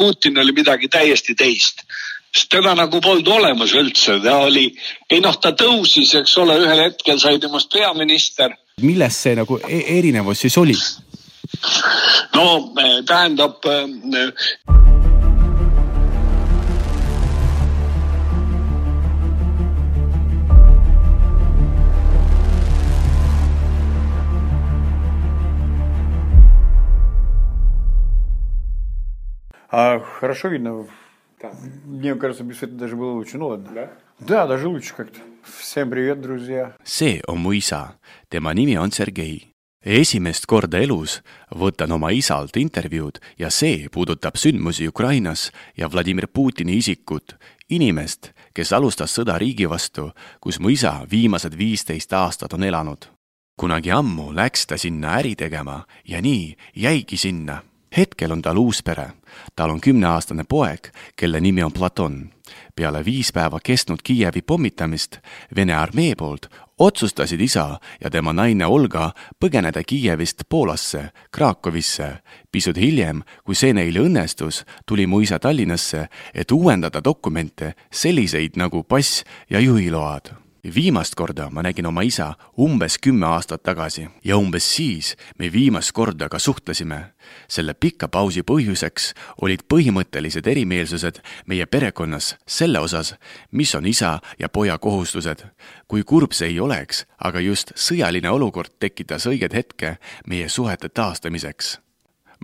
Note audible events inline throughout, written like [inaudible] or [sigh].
Putin oli midagi täiesti teist sest teda nagu polnud olemas üldse, ta oli, ei noh, ta tõusis, eks ole, ühel hetkel sai temast peaminister. milles see nagu e erinevus siis oli? no tähendab äh, А хорошо видно? Да. Мне кажется, без света даже было лучше. Ну ладно. Да? Да, даже лучше как-то. Всем привет, друзья. see on mu isa, tema nimi on Sergei. esimest korda elus võtan oma isalt intervjuud ja see puudutab sündmusi Ukrainas ja Vladimir Putini isikut, inimest, kes alustas sõda riigi vastu, kus mu isa viimased viisteist aastat on elanud. kunagi ammu läks ta sinna äri tegema ja nii jäigi sinna hetkel on tal uus pere. tal on kümneaastane poeg, kelle nimi on Platon. peale viis päeva kestnud Kiievi pommitamist Vene armee poolt otsustasid isa ja tema naine Olga põgeneda Kiievist Poolasse, Krakowisse. pisut hiljem, kui see neil õnnestus, tuli mu isa Tallinnasse, et uuendada dokumente, selliseid nagu pass ja juhiload viimast korda ma nägin oma isa umbes kümme aastat tagasi ja umbes siis me viimast korda ka suhtlesime. selle pika pausi põhjuseks olid põhimõttelised erimeelsused meie perekonnas selle osas, mis on isa ja poja kohustused. kui kurb see ei oleks, aga just sõjaline olukord tekitas õiged hetke meie suhete taastamiseks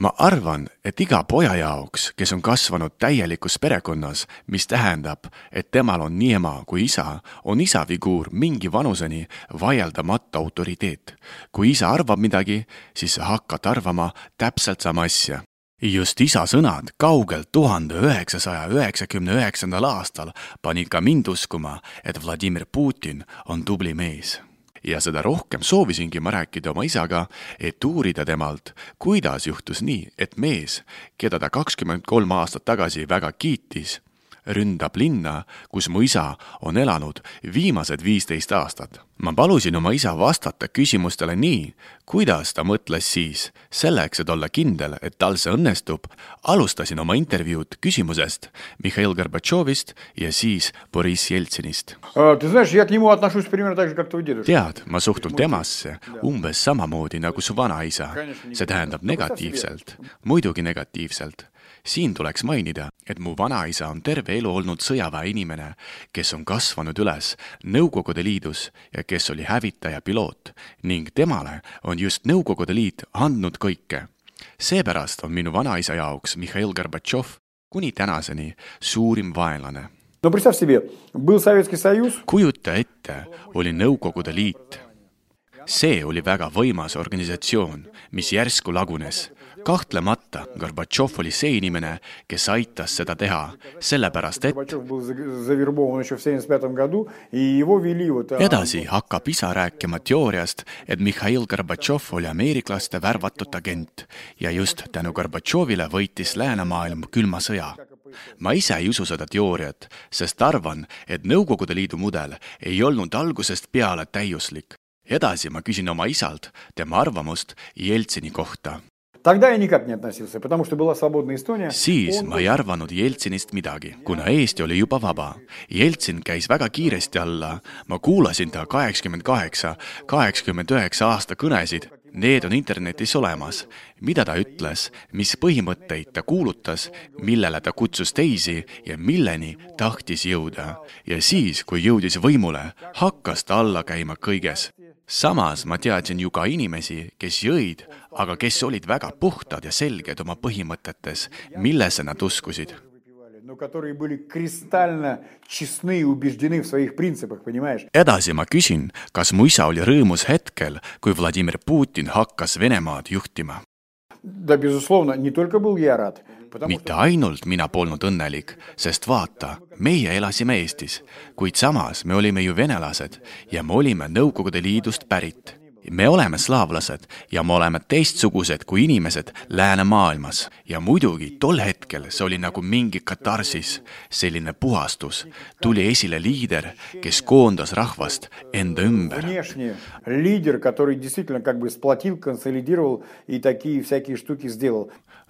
ma arvan, et iga poja jaoks, kes on kasvanud täielikus perekonnas, mis tähendab, et temal on nii ema kui isa, on isa figuur mingi vanuseni vaieldamatu autoriteet. kui isa arvab midagi, siis sa hakkad arvama täpselt sama asja just isa sõnad kaugelt tuhande üheksasaja üheksakümne üheksandal aastal panid ka mind uskuma, et Vladimir Putin on tubli mees ja seda rohkem soovisingi ma rääkida oma isaga, et uurida temalt, kuidas juhtus nii, et mees, keda ta kakskümmend kolm aastat tagasi väga kiitis, ründab linna, kus mu isa on elanud viimased viisteist aastat. ma palusin oma isa vastata küsimustele nii, kuidas ta mõtles siis. selleks, et olla kindel, et tal see õnnestub, alustasin oma intervjuud küsimusest Mihhail Gorbatšovist ja siis Boriss Jeltsinist. tead, ma suhtun temasse umbes samamoodi nagu su vanaisa. see tähendab negatiivselt, muidugi negatiivselt siin tuleks mainida, et mu vanaisa on terve elu olnud sõjaväeinimene, kes on kasvanud üles Nõukogude Liidus ja kes oli hävitaja piloot ning temale on just Nõukogude Liit andnud kõike. seepärast on minu vanaisa jaoks Mihhail Gorbatšov kuni tänaseni suurim vaenlane. no kujuta ette, oli Nõukogude Liit see oli väga võimas organisatsioon, mis järsku lagunes kahtlemata Gorbatšov oli see inimene, kes aitas seda teha, sellepärast et edasi hakkab isa rääkima teooriast, et Mihhail Gorbatšov oli ameeriklaste värvatud agent ja just tänu Gorbatšovile võitis läänemaailm külma sõja ma ise ei usu seda teooriat, sest arvan, et Nõukogude Liidu mudel ei olnud algusest peale täiuslik. edasi ma küsin oma isalt tema arvamust Jeltsini kohta siis ma ei arvanud Jeltsinist midagi, kuna Eesti oli juba vaba. Jeltsin käis väga kiiresti alla, ma kuulasin ta kaheksakümmend kaheksa, kaheksakümmend üheksa aasta kõnesid Need on internetis olemas. mida ta ütles, mis põhimõtteid ta kuulutas, millele ta kutsus teisi ja milleni tahtis jõuda. ja siis, kui jõudis võimule, hakkas ta alla käima kõiges samas ma teadsin ju ka inimesi, kes jõid, aga kes olid väga puhtad ja selged oma põhimõtetes, millesse nad uskusid. edasi ma küsin, kas mu isa oli rõõmus hetkel, kui Vladimir Putin hakkas Venemaad juhtima? Да, безусловно, не только был я рад. mitte ainult mina polnud õnnelik, sest vaata, meie elasime Eestis, kuid samas me olime ju venelased ja me olime Nõukogude Liidust pärit me oleme slaavlased ja me oleme teistsugused kui inimesed läänemaailmas ja muidugi tol hetkel see oli nagu mingi katarsis, selline puhastus. tuli esile liider, kes koondas rahvast enda ümber.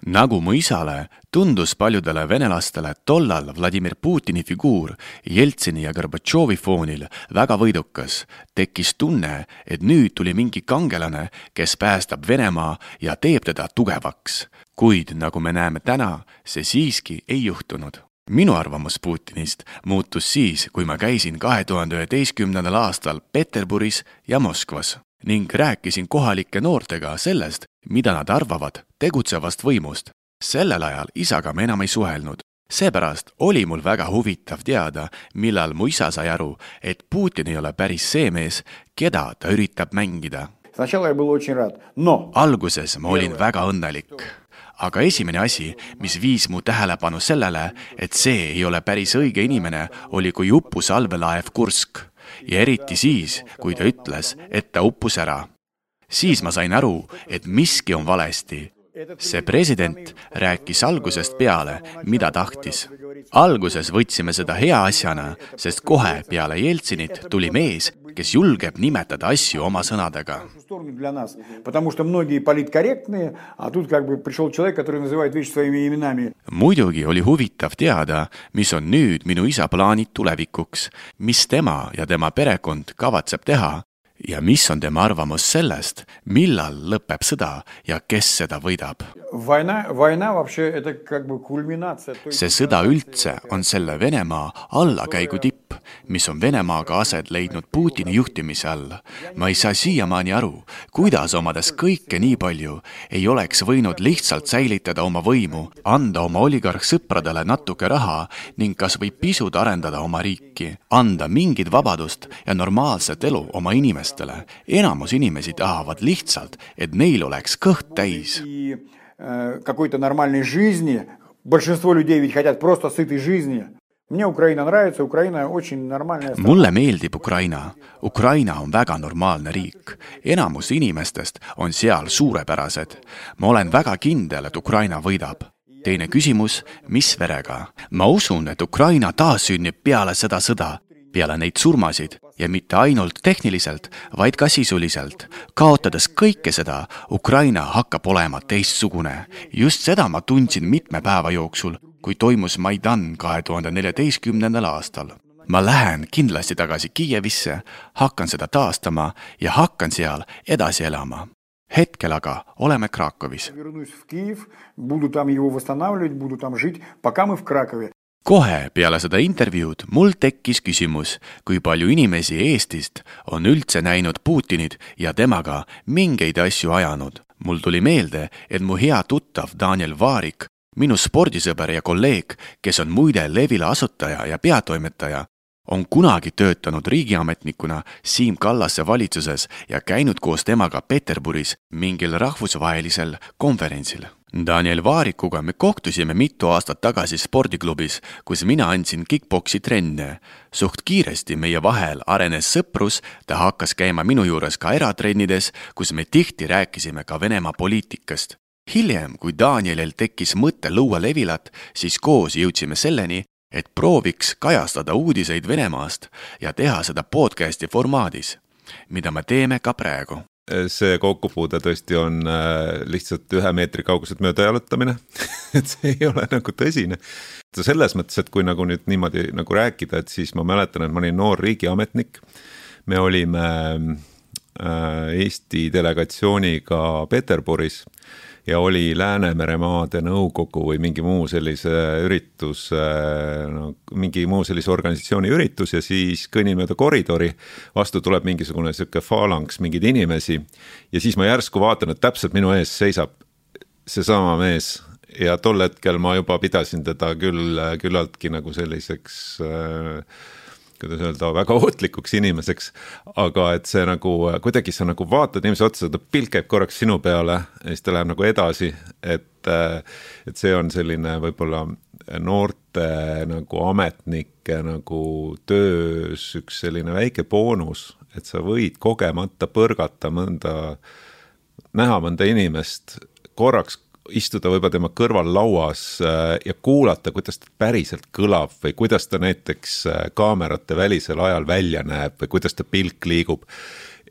nagu mu isale, tundus paljudele venelastele tollal Vladimir Putini figuur Jeltsini ja Gorbatšovi foonil väga võidukas. tekkis tunne, et nüüd tuli mingi kangelane, kes päästab Venemaa ja teeb teda tugevaks. kuid nagu me näeme täna, see siiski ei juhtunud minu arvamus Putinist muutus siis, kui ma käisin kahe tuhande üheteistkümnendal aastal Peterburis ja Moskvas ning rääkisin kohalike noortega sellest, mida nad arvavad tegutsevast võimust. sellel ajal isaga me enam ei suhelnud. Seepärast oli mul väga huvitav teada, millal mu isa sai aru, et Putin ei ole päris see mees, keda ta üritab mängida. Alguses ma olin väga õnnelik aga esimene asi, mis viis mu tähelepanu sellele, et see ei ole päris õige inimene, oli, kui uppus allveelaev Kursk ja eriti siis, kui ta ütles, et ta uppus ära. siis ma sain aru, et miski on valesti see president rääkis algusest peale, mida tahtis. alguses võtsime seda hea asjana, sest kohe peale Jeltsinit tuli mees, kes julgeb nimetada asju oma sõnadega. muidugi oli huvitav teada, mis on nüüd minu isa plaanid tulevikuks, mis tema ja tema perekond kavatseb teha ja mis on tema arvamus sellest, millal lõpeb sõda ja kes seda võidab? see sõda üldse on selle Venemaa allakäigu tipp, mis on Venemaaga aset leidnud Putini juhtimise all. ma ei saa siiamaani aru, kuidas omades kõike nii palju, ei oleks võinud lihtsalt säilitada oma võimu, anda oma oligarhsõpradele natuke raha ning kas või pisut arendada oma riiki, anda mingit vabadust ja normaalset elu oma inimestele inimestele. enamus inimesi tahavad lihtsalt, et neil oleks kõht täis. Э, какой-то нормальной жизни. Большинство людей ведь хотят просто сытой жизни. mulle meeldib Ukraina. Ukraina on väga normaalne riik. enamus inimestest on seal suurepärased. ma olen väga kindel, et Ukraina võidab. teine küsimus, mis verega? ma usun, et Ukraina taassünnib peale seda sõda, peale neid surmasid ja mitte ainult tehniliselt, vaid ka sisuliselt. kaotades kõike seda, Ukraina hakkab olema teistsugune. just seda ma tundsin mitme päeva jooksul kui toimus Maidan kahe tuhande neljateistkümnendal aastal. ma lähen kindlasti tagasi Kiievisse, hakkan seda taastama ja hakkan seal edasi elama hetkel aga oleme Krakowis kohe peale seda intervjuud mul tekkis küsimus, kui palju inimesi Eestist on üldse näinud Putinit ja temaga mingeid asju ajanud. mul tuli meelde, et mu hea tuttav Daniel Vaarik, minu spordisõber ja kolleeg, kes on muide Levila asutaja ja peatoimetaja, on kunagi töötanud riigiametnikuna Siim Kallase valitsuses ja käinud koos temaga Peterburis mingil rahvusvahelisel konverentsil Daniel Vaarikuga me kohtusime mitu aastat tagasi spordiklubis, kus mina andsin kick-poksi trenne. suht kiiresti meie vahel arenes sõprus, ta hakkas käima minu juures ka eratrennides, kus me tihti rääkisime ka Venemaa poliitikast. Hiljem, kui Danielil tekkis mõte luua levilat, siis koos jõudsime selleni, et prooviks kajastada uudiseid Venemaast ja teha seda podcasti formaadis, mida me teeme ka praegu see kokkupuude tõesti on äh, lihtsalt ühe meetri kauguselt mööda jalutamine [laughs] et see ei ole nagu tõsine. selles mõttes, et kui nagu nüüd niimoodi nagu rääkida, et siis ma mäletan, et ma olin noor riigiametnik. me olime äh, Eesti delegatsiooniga Peterburis ja oli Läänemeremaade Nõukogu või mingi muu sellise üritus, no mingi muu sellise organisatsiooni üritus ja siis kõnnin mööda koridori, vastu tuleb mingisugune sihuke faalangs mingeid inimesi. Ja siis ma järsku vaatan, et täpselt minu ees seisab seesama mees. Ja tol hetkel ma juba pidasin teda küll küllaltki nagu selliseks äh, kuidas öelda, väga ohtlikuks inimeseks. aga et see nagu kuidagi sa nagu vaatad inimese otsa, ta pilk käib korraks sinu peale ja siis ta läheb nagu edasi, et, et see on selline võib-olla noorte nagu ametnike nagu töös üks selline väike boonus, et sa võid kogemata põrgata mõnda, näha mõnda inimest korraks istuda võib-olla tema kõrval lauas äh, ja kuulata, kuidas ta päriselt kõlab või kuidas ta näiteks äh, kaamerate välisel ajal välja näeb või kuidas ta pilk liigub.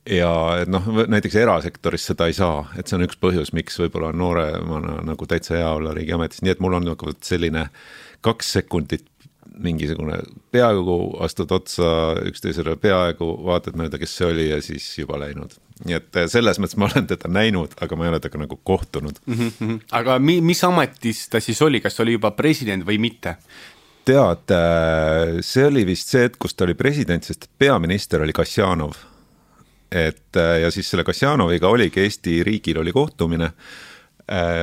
Ja noh, näiteks erasektoris seda ei saa, et see on üks põhjus, miks võib-olla nooremana nagu täitsa hea olla riigiametis, nii et mul on nagu selline kaks sekundit mingisugune, peaaegu astud otsa üksteisele, peaaegu vaatad mööda, kes see oli ja siis juba läinud. nii et eh, selles mõttes ma olen teda näinud, aga ma ei ole temaga nagu kohtunud mm. -hmm. aga mi-, mis ametis ta siis oli, kas oli juba president või mitte? tead, eh, see oli vist see hetk, kus ta oli president, sest peaminister oli Kassjanov et äh, ja siis selle Kassjanoviga oligi Eesti riigil oli kohtumine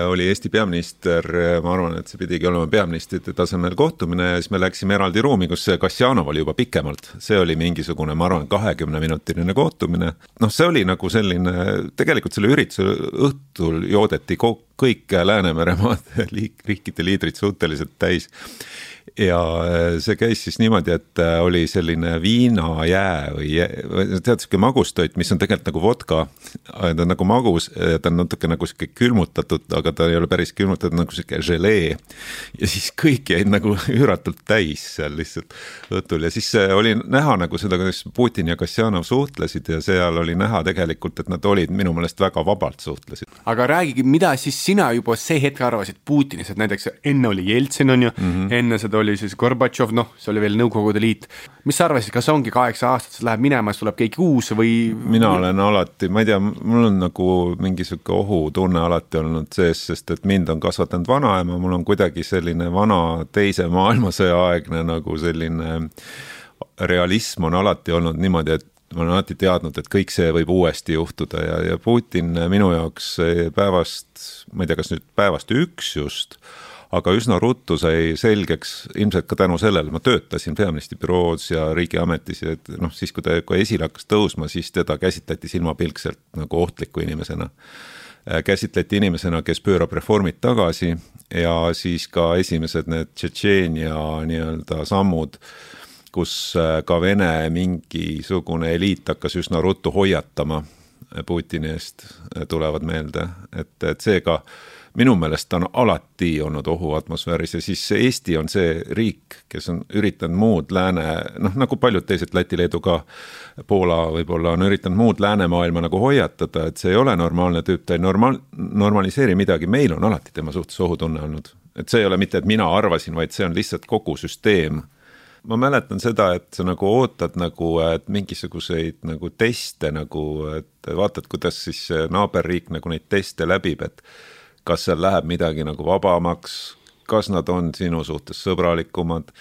oli Eesti peaminister, ma arvan, et see pidigi olema peaministrite tasemel kohtumine ja siis me läksime eraldi ruumi, kus Kassjanov oli juba pikemalt. see oli mingisugune, ma arvan, kahekümneminutiline kohtumine. noh, see oli nagu selline, tegelikult selle ürituse õhtul joodeti kõik Läänemere [laughs] maade liik-, riikide liidrid suhteliselt täis ja äh, see käis siis niimoodi, et äh, oli selline viinajää või tead, sihuke magustoit, mis on tegelikult nagu vodka. ta on nagu magus, ta on natuke nagu sihuke külmutatud, aga ta ei ole päris külmutatud, nagu sihuke želee. ja siis kõik jäid nagu [laughs] üüratult täis seal lihtsalt õhtul ja siis äh, oli näha nagu seda, kuidas Putin ja Kassjanov suhtlesid ja seal oli näha tegelikult, et nad olid minu meelest väga vabalt suhtlesid. aga räägigi, mida siis sina juba see hetk arvasid Putinist, et näiteks enne oli Jeltsin on ju mm, -hmm. enne seda oli siis Gorbatšov, noh, see oli veel Nõukogude Liit. mis sa arvasid, kas ongi kaheksa aastat, siis läheb minema, siis tuleb keegi uus või? mina olen alati, ma ei tea, mul on nagu mingi sihuke ohutunne alati olnud sees, sest et mind on kasvatanud vanaema, mul on kuidagi selline vana teise maailmasõja aegne nagu selline realism on alati olnud niimoodi, et ma olen alati teadnud, et kõik see võib uuesti juhtuda ja, ja Putin minu jaoks päevast, ma ei tea, kas nüüd päevast üks just aga üsna ruttu sai selgeks, ilmselt ka tänu sellele, ma töötasin peaministri büroos ja riigiametis ja et noh, siis kui ta kohe esile hakkas tõusma, siis teda käsitleti silmapilkselt nagu ohtliku inimesena. Äh, käsitleti inimesena, kes pöörab reformid tagasi ja siis ka esimesed need Tšetšeenia nii-öelda sammud kus äh, ka Vene mingisugune eliit hakkas üsna ruttu hoiatama Putini eest, äh, tulevad meelde, et, et seega minu meelest ta on alati olnud ohuatmosfääris ja siis Eesti on see riik, kes on üritanud muud lääne, noh nagu paljud teised, Läti, Leedu ka, Poola võib-olla on üritanud muud läänemaailma nagu hoiatada, et see ei ole normaalne tüüp, ta ei normaal-, normaliseeri midagi, meil on alati tema suhtes ohutunne olnud. et see ei ole mitte, et mina arvasin, vaid see on lihtsalt kogu süsteem ma mäletan seda, et sa nagu ootad nagu, et mingisuguseid nagu teste nagu, et vaatad, kuidas siis naaberriik nagu neid teste läbib, et kas seal läheb midagi nagu vabamaks, kas nad on sinu suhtes sõbralikumad.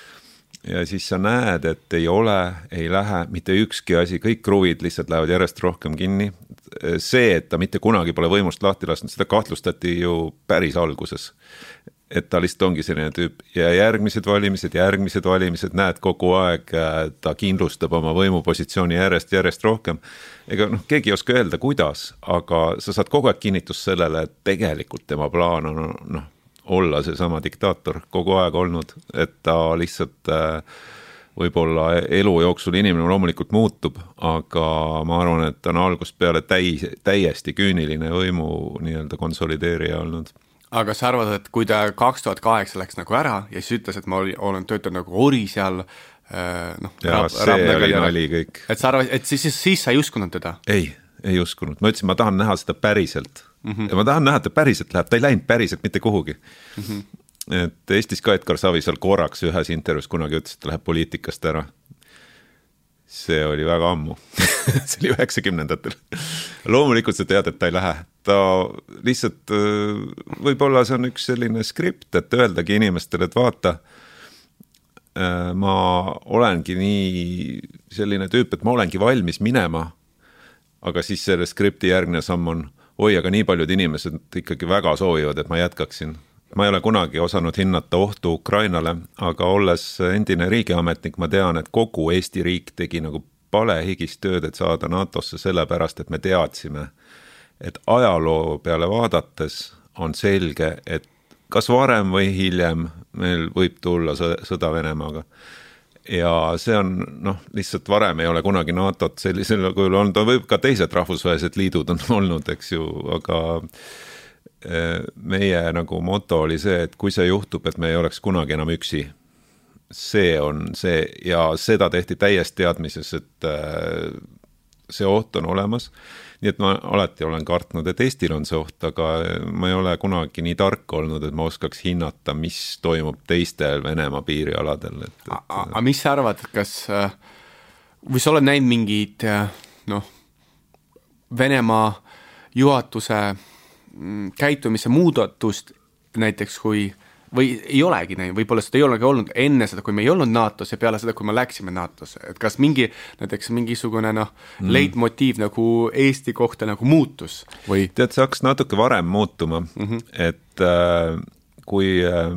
ja siis sa näed, et ei ole, ei lähe mitte ükski asi, kõik kruvid lihtsalt lähevad järjest rohkem kinni. see, et ta mitte kunagi pole võimust lahti lasknud, seda kahtlustati ju päris alguses et ta lihtsalt ongi selline tüüp ja järgmised valimised, järgmised valimised, näed kogu aeg äh, ta kindlustab oma võimupositsiooni järjest, järjest rohkem. ega noh, keegi ei oska öelda, kuidas, aga sa saad kogu aeg kinnitust sellele, et tegelikult tema plaan on noh, olla seesama diktaator kogu aeg olnud, et ta lihtsalt äh, võib-olla elu jooksul inimene loomulikult muutub, aga ma arvan, et ta on algusest peale täis, täiesti küüniline võimu nii-öelda konsolideerija olnud aga sa arvad, et kui ta kaks tuhat kaheksa läks nagu ära ja siis ütles, et ma oli, olen töötanud nagu ori seal äh, noh. jaa, see oli nali kõik. et sa arvad, et siis, siis, siis sa ei uskunud teda? ei, ei uskunud, ma ütlesin, ma tahan näha seda päriselt mm. -hmm. ja ma tahan näha, et ta päriselt läheb, ta ei läinud päriselt mitte kuhugi mm. -hmm. et Eestis ka Edgar Savisaar korraks ühes intervjuus kunagi ütles, et ta läheb poliitikast ära see oli väga ammu [laughs] see oli üheksakümnendatel. loomulikult sa tead, et ta ei lähe, ta lihtsalt äh, võib-olla see on üks selline skript, et öeldagi inimestele, et vaata. Äh, ma olengi nii selline tüüp, et ma olengi valmis minema. aga siis selle skripti järgmine samm on, oi, aga nii paljud inimesed ikkagi väga soovivad, et ma jätkaksin ma ei ole kunagi osanud hinnata ohtu Ukrainale, aga olles endine riigiametnik, ma tean, et kogu Eesti riik tegi nagu palehigis tööd, et saada NATO-sse, sellepärast et me teadsime, et ajaloo peale vaadates on selge, et kas varem või hiljem meil võib tulla sõda Venemaaga. ja see on noh, lihtsalt varem ei ole kunagi NATO-t sellisel kujul olnud, võib ka teised rahvusvahelised liidud on olnud, eks ju, aga meie nagu moto oli see, et kui see juhtub, et me ei oleks kunagi enam üksi. see on see ja seda tehti täies teadmises, et eh, see oht on olemas nii et ma alati olen kartnud, et Eestil on see oht, aga ma ei ole kunagi nii tark olnud, et ma oskaks hinnata, mis toimub teistel Venemaa piirialadel, et, et.... aga mis sa arvad, kas või sa oled näinud mingit noh, Venemaa juhatuse käitumise muudatust, näiteks kui või ei olegi näinud, võib-olla seda ei olegi olnud enne seda, kui me ei olnud NATO-s ja peale seda, kui me läksime NATO-sse, et kas mingi, näiteks mingisugune noh mm., leitmotiiv nagu Eesti kohta nagu muutus või? tead, see hakkas natuke varem muutuma mm, -hmm. et äh, kui äh,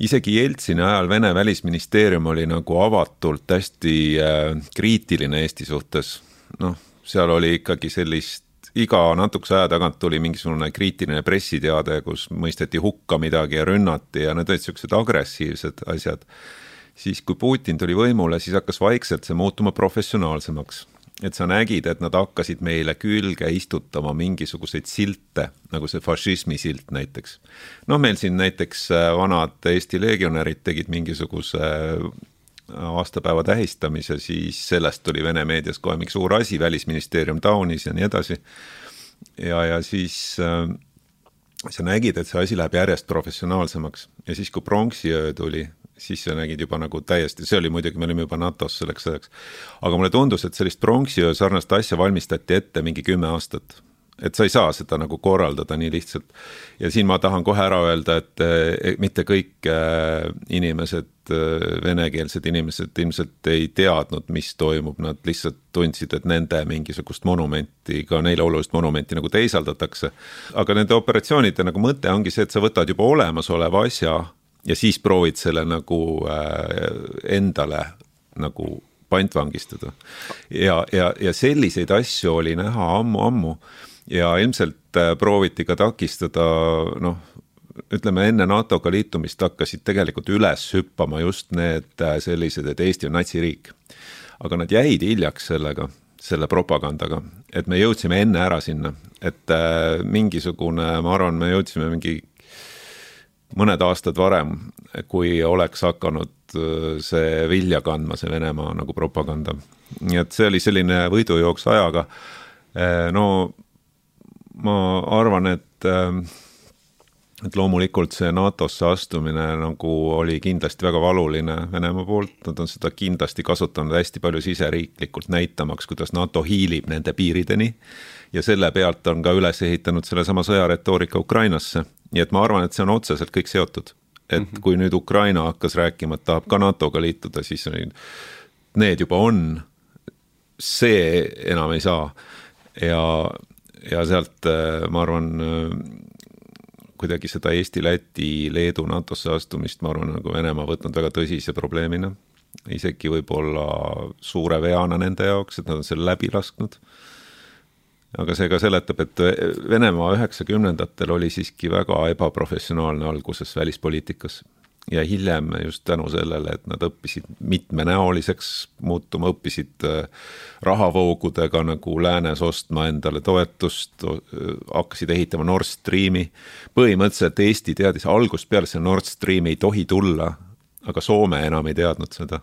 isegi Jeltsini ajal Vene välisministeerium oli nagu avatult hästi äh, kriitiline Eesti suhtes, noh, seal oli ikkagi sellist iga natukese aja tagant tuli mingisugune kriitiline pressiteade, kus mõisteti hukka midagi ja rünnati ja need olid niisugused agressiivsed asjad. siis, kui Putin tuli võimule, siis hakkas vaikselt see muutuma professionaalsemaks. et sa nägid, et nad hakkasid meile külge istutama mingisuguseid silte, nagu see fašismi silt näiteks. noh, meil siin näiteks äh, vanad Eesti legionärid tegid mingisuguse aastapäeva tähistamise, siis sellest tuli Vene meedias kohe mingi suur asi, välisministeerium taunis ja nii edasi. ja, ja siis äh, sa nägid, et see asi läheb järjest professionaalsemaks ja siis, kui pronksiöö tuli, siis sa nägid juba nagu täiesti, see oli muidugi, me olime juba NATO-s selleks ajaks. aga mulle tundus, et sellist pronksiöö sarnast asja valmistati ette mingi kümme aastat et sa ei saa seda nagu korraldada nii lihtsalt. ja siin ma tahan kohe ära öelda, et eh, mitte kõik eh, inimesed, eh, venekeelsed inimesed ilmselt ei teadnud, mis toimub, nad lihtsalt tundsid, et nende mingisugust monumenti, ka neile olulist monumenti nagu teisaldatakse. aga nende operatsioonide nagu mõte ongi see, et sa võtad juba olemasoleva asja ja siis proovid selle nagu endale nagu pantvangistada. ja, ja, ja selliseid asju oli näha ammu-ammu ja ilmselt äh, prooviti ka takistada noh, ütleme enne NATO-ga liitumist hakkasid tegelikult üles hüppama just need äh, sellised, et Eesti on natsiriik. aga nad jäid hiljaks sellega, selle propagandaga, et me jõudsime enne ära sinna, et äh, mingisugune, ma arvan, me jõudsime mingi mõned aastad varem, kui oleks hakanud see vilja kandma, see Venemaa nagu propaganda. nii et see oli selline võidujooks ajaga. no ma arvan, et ähm, et loomulikult see NATO-sse astumine nagu oli kindlasti väga valuline Venemaa poolt, nad on seda kindlasti kasutanud hästi palju siseriiklikult, näitamaks, kuidas NATO hiilib nende piirideni. ja selle pealt on ka üles ehitanud sellesama sõjaretoorika Ukrainasse, nii et ma arvan, et see on otseselt kõik seotud. et mm -hmm. kui nüüd Ukraina hakkas rääkima, et tahab ka NATO-ga liituda, siis need juba on, see enam ei saa ja ja sealt äh, ma arvan, äh, kuidagi seda Eesti, Läti, Leedu NATO-sse astumist, ma arvan, nagu Venemaa võtnud väga tõsise probleemina. isegi võib-olla suure veana nende jaoks, et nad on selle läbi lasknud. aga see ka seletab, et Venemaa üheksakümnendatel oli siiski väga ebaprofessionaalne alguses välispoliitikas ja hiljem just tänu sellele, et nad õppisid mitmenäoliseks muutuma, õppisid äh, rahavoogudega nagu läänes ostma endale toetust, hakkasid ehitama Nord Streami. põhimõtteliselt Eesti teadis algusest peale, see Nord Stream ei tohi tulla, aga Soome enam ei teadnud seda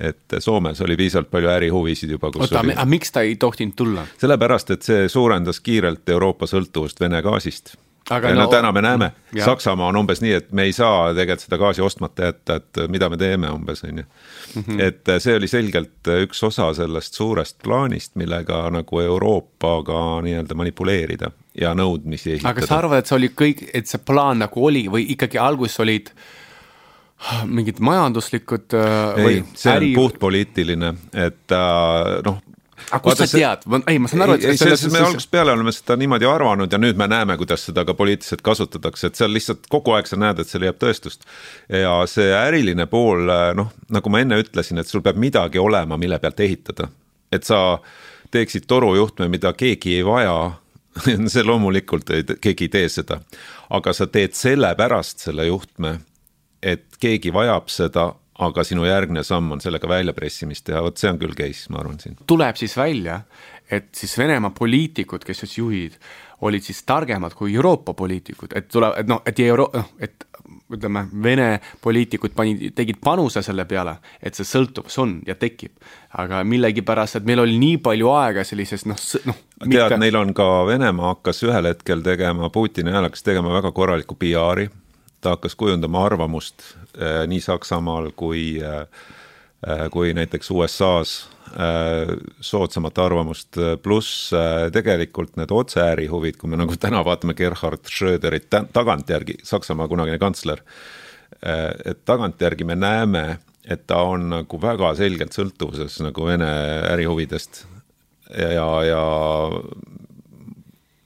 et Soomes oli piisavalt palju ärihuvisid juba. oota aga miks ta ei tohtinud tulla? sellepärast, et see suurendas kiirelt Euroopa sõltuvust Vene gaasist aga ja no, no täna me näeme, Saksamaa on umbes nii, et me ei saa tegelikult seda gaasi ostmata jätta, et mida me teeme umbes, on ju. Mhm. et see oli selgelt üks osa sellest suurest plaanist, millega nagu Euroopaga nii-öelda manipuleerida ja nõudmisi esitada. aga sa arvad, et see oli kõik, et see plaan nagu oli või ikkagi alguses olid mingid majanduslikud äh, ei, see äri... on puhtpoliitiline, et äh, noh, aga kust sa tead, ei ma saan aru, et ei, selles me algusest peale oleme seda niimoodi arvanud ja nüüd me näeme, kuidas seda ka poliitiliselt kasutatakse, et seal lihtsalt kogu aeg sa näed, et seal leiab tõestust. ja see äriline pool, noh, nagu ma enne ütlesin, et sul peab midagi olema, mille pealt ehitada. et sa teeksid torujuhtme, mida keegi ei vaja [laughs] see loomulikult ei, keegi ei tee seda, aga sa teed sellepärast selle juhtme, et keegi vajab seda, aga sinu järgmine samm on sellega väljapressimist teha, vot see on küll case, ma arvan siin. tuleb siis välja, et siis Venemaa poliitikud, kes siis juhid, olid siis targemad kui Euroopa poliitikud, et tuleb, et noh, et euro-, noh, et ütleme, Vene poliitikud panid, tegid panuse selle peale, et see sõltuvus on ja tekib. aga millegipärast, et meil oli nii palju aega sellises noh, noh tead mitte..., neil on ka, Venemaa hakkas ühel hetkel tegema, Putini ajal hakkas tegema väga korralikku PR-i, ta hakkas kujundama arvamust eh, nii Saksamaal kui eh, eh kui näiteks USA-s Äh, soodsamat arvamust, pluss äh, tegelikult need otseärihuvid, kui me nagu täna vaatame Gerhard Schröderit tagantjärgi, Saksamaa kunagine kantsler. Äh, et tagantjärgi me näeme, et ta on nagu väga selgelt sõltuvuses nagu Vene ärihuvidest ja, ja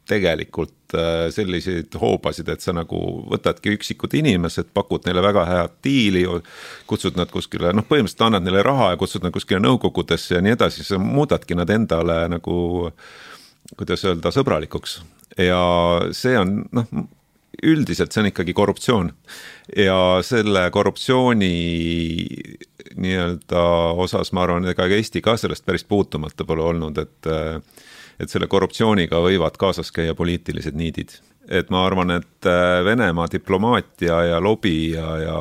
tegelikult äh, selliseid hoobasid, et sa nagu võtadki üksikud inimesed, pakud neile väga head diili, kutsud nad kuskile, noh, põhimõtteliselt annad neile raha ja kutsud nad kuskile nõukogudesse ja nii edasi, sa muudadki nad endale nagu kuidas öelda, sõbralikuks. ja see on noh, üldiselt see on ikkagi korruptsioon ja selle korruptsiooni nii-öelda osas ma arvan, ega Eesti ka sellest päris puutumata pole olnud, et et selle korruptsiooniga võivad kaasas käia poliitilised niidid. et ma arvan, et äh, Venemaa diplomaatia ja lobi ja, ja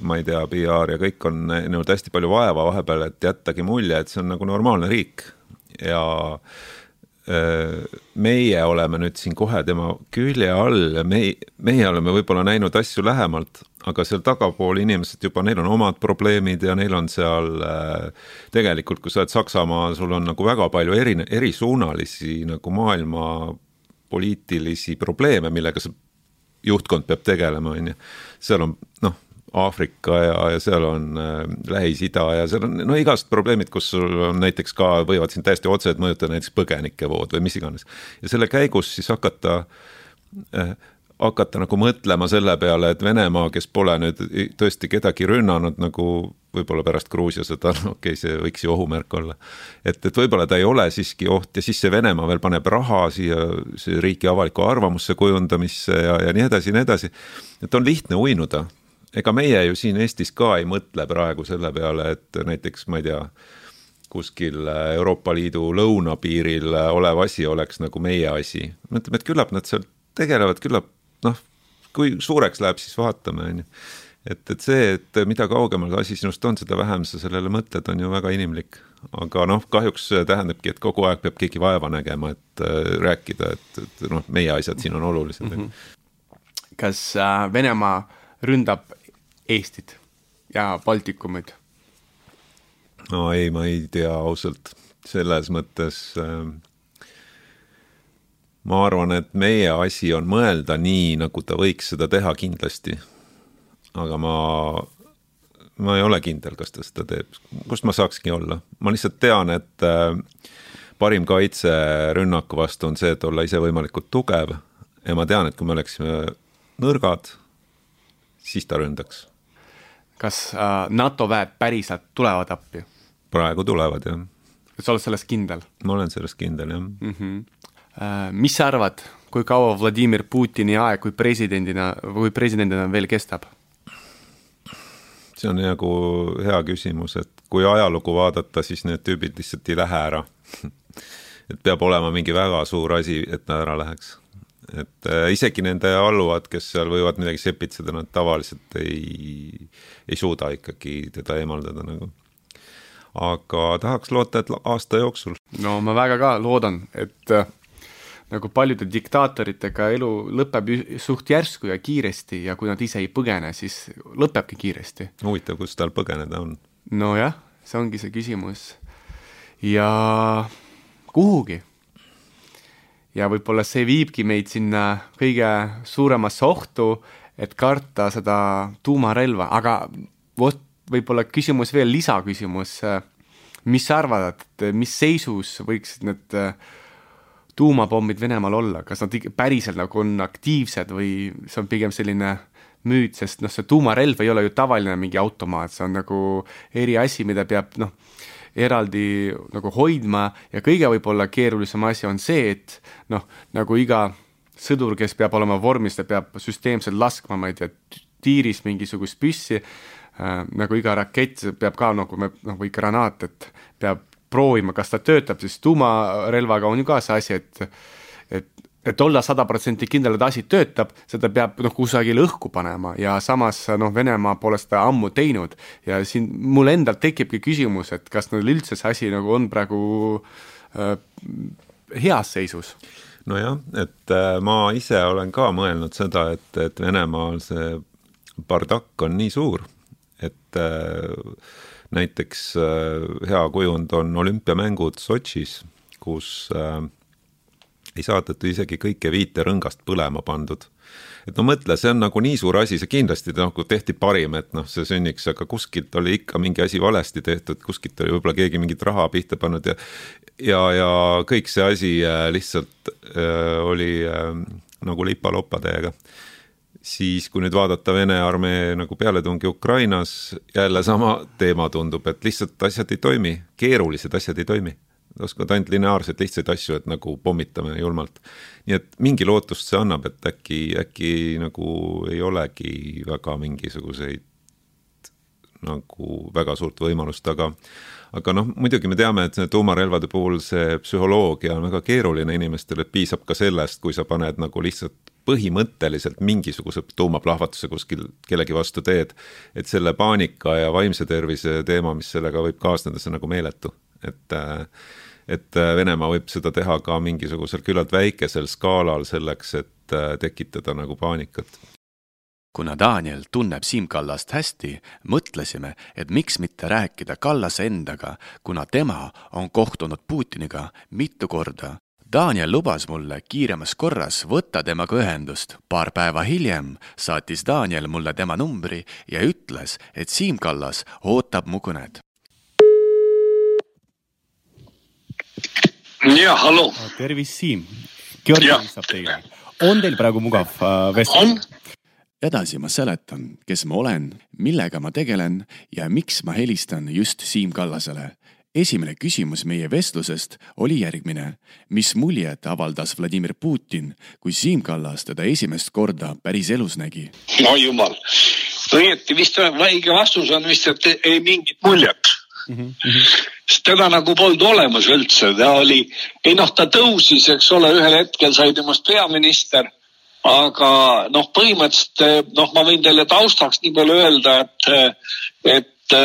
ma ei tea, PR ja kõik on näinud hästi palju vaeva vahepeal, et jättagi mulje, et see on nagu normaalne riik ja meie oleme nüüd siin kohe tema külje all ja me, meie oleme võib-olla näinud asju lähemalt, aga seal tagapool inimesed juba, neil on omad probleemid ja neil on seal äh, tegelikult, kui sa oled Saksamaal, sul on nagu väga palju eri, erisuunalisi nagu maailma poliitilisi probleeme, millega see juhtkond peab tegelema, on ju. seal on noh, Aafrika ja, ja seal on äh, Lähis-Ida ja seal on no igasugused probleemid, kus sul on näiteks ka, võivad sind täiesti otseselt mõjutada näiteks põgenikevood või mis iganes. ja selle käigus siis hakata äh, hakata nagu mõtlema selle peale, et Venemaa, kes pole nüüd tõesti kedagi rünnanud nagu võib-olla pärast Gruusia sõda, [laughs] no okei okay,, see võiks ju ohumärk olla. et, et võib-olla ta ei ole siiski oht ja siis see Venemaa veel paneb raha siia, riigi avaliku arvamusse kujundamisse ja, ja nii edasi ja nii edasi. et on lihtne uinuda. Ega meie ju siin Eestis ka ei mõtle praegu selle peale, et näiteks ma ei tea kuskil Euroopa Liidu lõunapiiril olev asi oleks nagu meie asi. mõtleme, et küllap nad seal tegelevad, küllap noh, kui suureks läheb, siis vaatame, on ju. et, et see, et mida kaugemal asi sinust on, seda vähem sa sellele mõtled, on ju väga inimlik. aga noh, kahjuks tähendabki, et kogu aeg peab keegi vaeva nägema, et äh, rääkida, et, et noh, meie asjad siin on olulised mm. -hmm. kas äh, Venemaa ründab Eestit ja Baltikumit? no ei, ma ei tea ausalt, selles mõttes äh, ma arvan, et meie asi on mõelda nii, nagu ta võiks seda teha kindlasti. aga ma, ma ei ole kindel, kas ta seda teeb, kust ma saakski olla, ma lihtsalt tean, et äh, parim kaitse rünnaku vastu on see, et olla ise võimalikult tugev ja ma tean, et kui me oleksime nõrgad, siis ta ründaks. Kas äh, NATO väed päriselt tulevad appi? praegu tulevad, jah. sa oled selles kindel? ma olen selles kindel, jah mm. -hmm mis sa arvad, kui kaua Vladimir Putini aeg kui presidendina või presidendina veel kestab? see on nagu hea küsimus, et kui ajalugu vaadata, siis need tüübid lihtsalt ei lähe ära [laughs] et peab olema mingi väga suur asi, et ta ära läheks. Et äh, isegi nende alluvad, kes seal võivad midagi sepitseda, nad tavaliselt ei, ei suuda ikkagi teda eemaldada nagu aga tahaks loota, et aasta jooksul. no ma väga ka loodan, et äh, nagu paljude diktaatoritega elu lõpeb suht järsku ja kiiresti ja kui nad ise ei põgene, siis lõpebki kiiresti. huvitav, kus tal põgeneda on? nojah, see ongi see küsimus. ja kuhugi. Ja võib-olla see viibki meid sinna kõige suuremasse ohtu, et karta seda tuumarelva, aga vot võib-olla küsimus veel, lisaküsimus. mis sa arvad, et mis seisus võiksid need äh, tuumapommid Venemaal olla, kas nad päriselt nagu on aktiivsed või see on pigem selline müüt, sest noh, see tuumarelv ei ole ju tavaline mingi automaat, see on nagu eriasi, mida peab noh, eraldi nagu hoidma ja kõige võib-olla keerulisem asi on see, et noh, nagu iga sõdur, kes peab olema vormis, ta peab süsteemselt laskma, ma ei tea, tiiris mingisugust püssi äh,, nagu iga rakett peab ka nagu, noh, või granaat, et peab proovima, kas ta töötab, siis tuumarelvaga on ju ka see asi, et et, et olla sada protsenti kindel, et asi töötab, seda peab noh, kusagile õhku panema. Ja samas noh, Venemaa pole seda ammu teinud. Ja siin mul endal tekibki küsimus, et kas neil üldse see asi nagu on praegu äh, heas seisus. Nojah, et äh, ma ise olen ka mõelnud seda, et, et Venemaal see bardakk on nii suur, et äh, näiteks äh, hea kujund on olümpiamängud Sotšis, kus ei saadetud isegi kõike viite rõngast põlema pandud. et no mõtle, see on nagu nii suur asi, see kindlasti nagu tehti parim, et noh, see sünniks, aga kuskilt oli ikka mingi asi valesti tehtud, kuskilt oli võib-olla keegi mingit raha pihta pannud ja ja, ja kõik see asi äh, lihtsalt äh, oli äh, nagu lipa-lopa täiega siis kui nüüd vaadata Vene armee nagu pealetungi Ukrainas, jälle sama teema tundub, et lihtsalt asjad ei toimi, keerulised asjad ei toimi oskavad ainult lineaarseid lihtsaid asju, et nagu pommitame julmalt. nii et mingi lootust see annab, et äkki, äkki nagu ei olegi väga mingisuguseid nagu väga suurt võimalust, aga aga noh, muidugi me teame, et tuumarelvade puhul see psühholoogia on väga keeruline inimestele, et piisab ka sellest, kui sa paned nagu lihtsalt põhimõtteliselt mingisuguse tuumaplahvatuse kuskil kellegi vastu teed, et selle paanika ja vaimse tervise teema, mis sellega võib kaasneda, see on nagu meeletu, et äh, et äh, Venemaa võib seda teha ka mingisugusel küllalt väikesel skaalal selleks, et äh, tekitada nagu paanikat. kuna Daniel tunneb Siim Kallast hästi, mõtlesime, et miks mitte rääkida Kallase endaga, kuna tema on kohtunud Putiniga mitu korda Daniel lubas mulle kiiremas korras võtta temaga ühendust. paar päeva hiljem saatis Daniel mulle tema numbri ja ütles, et Siim Kallas ootab mu kõnet. Ja hallo. tervist, Siim. Georgi helistab teile. on teil praegu mugav äh, vestlus? edasi ma seletan, kes ma olen, millega ma tegelen ja miks ma helistan just Siim Kallasele. esimene küsimus meie vestlusest oli järgmine. mis muljet avaldas Vladimir Putin, kui Siim Kallas teda esimest korda päris elus nägi? no jumal, õieti vist õige vastus on vist, et ei mingit muljet mm. -hmm sest teda nagu polnud olemas üldse, ta oli, ei noh, ta tõusis, eks ole, ühel hetkel sai temast peaminister. aga noh, põhimõtteliselt noh, ma võin teile taustaks nii palju öelda, et, et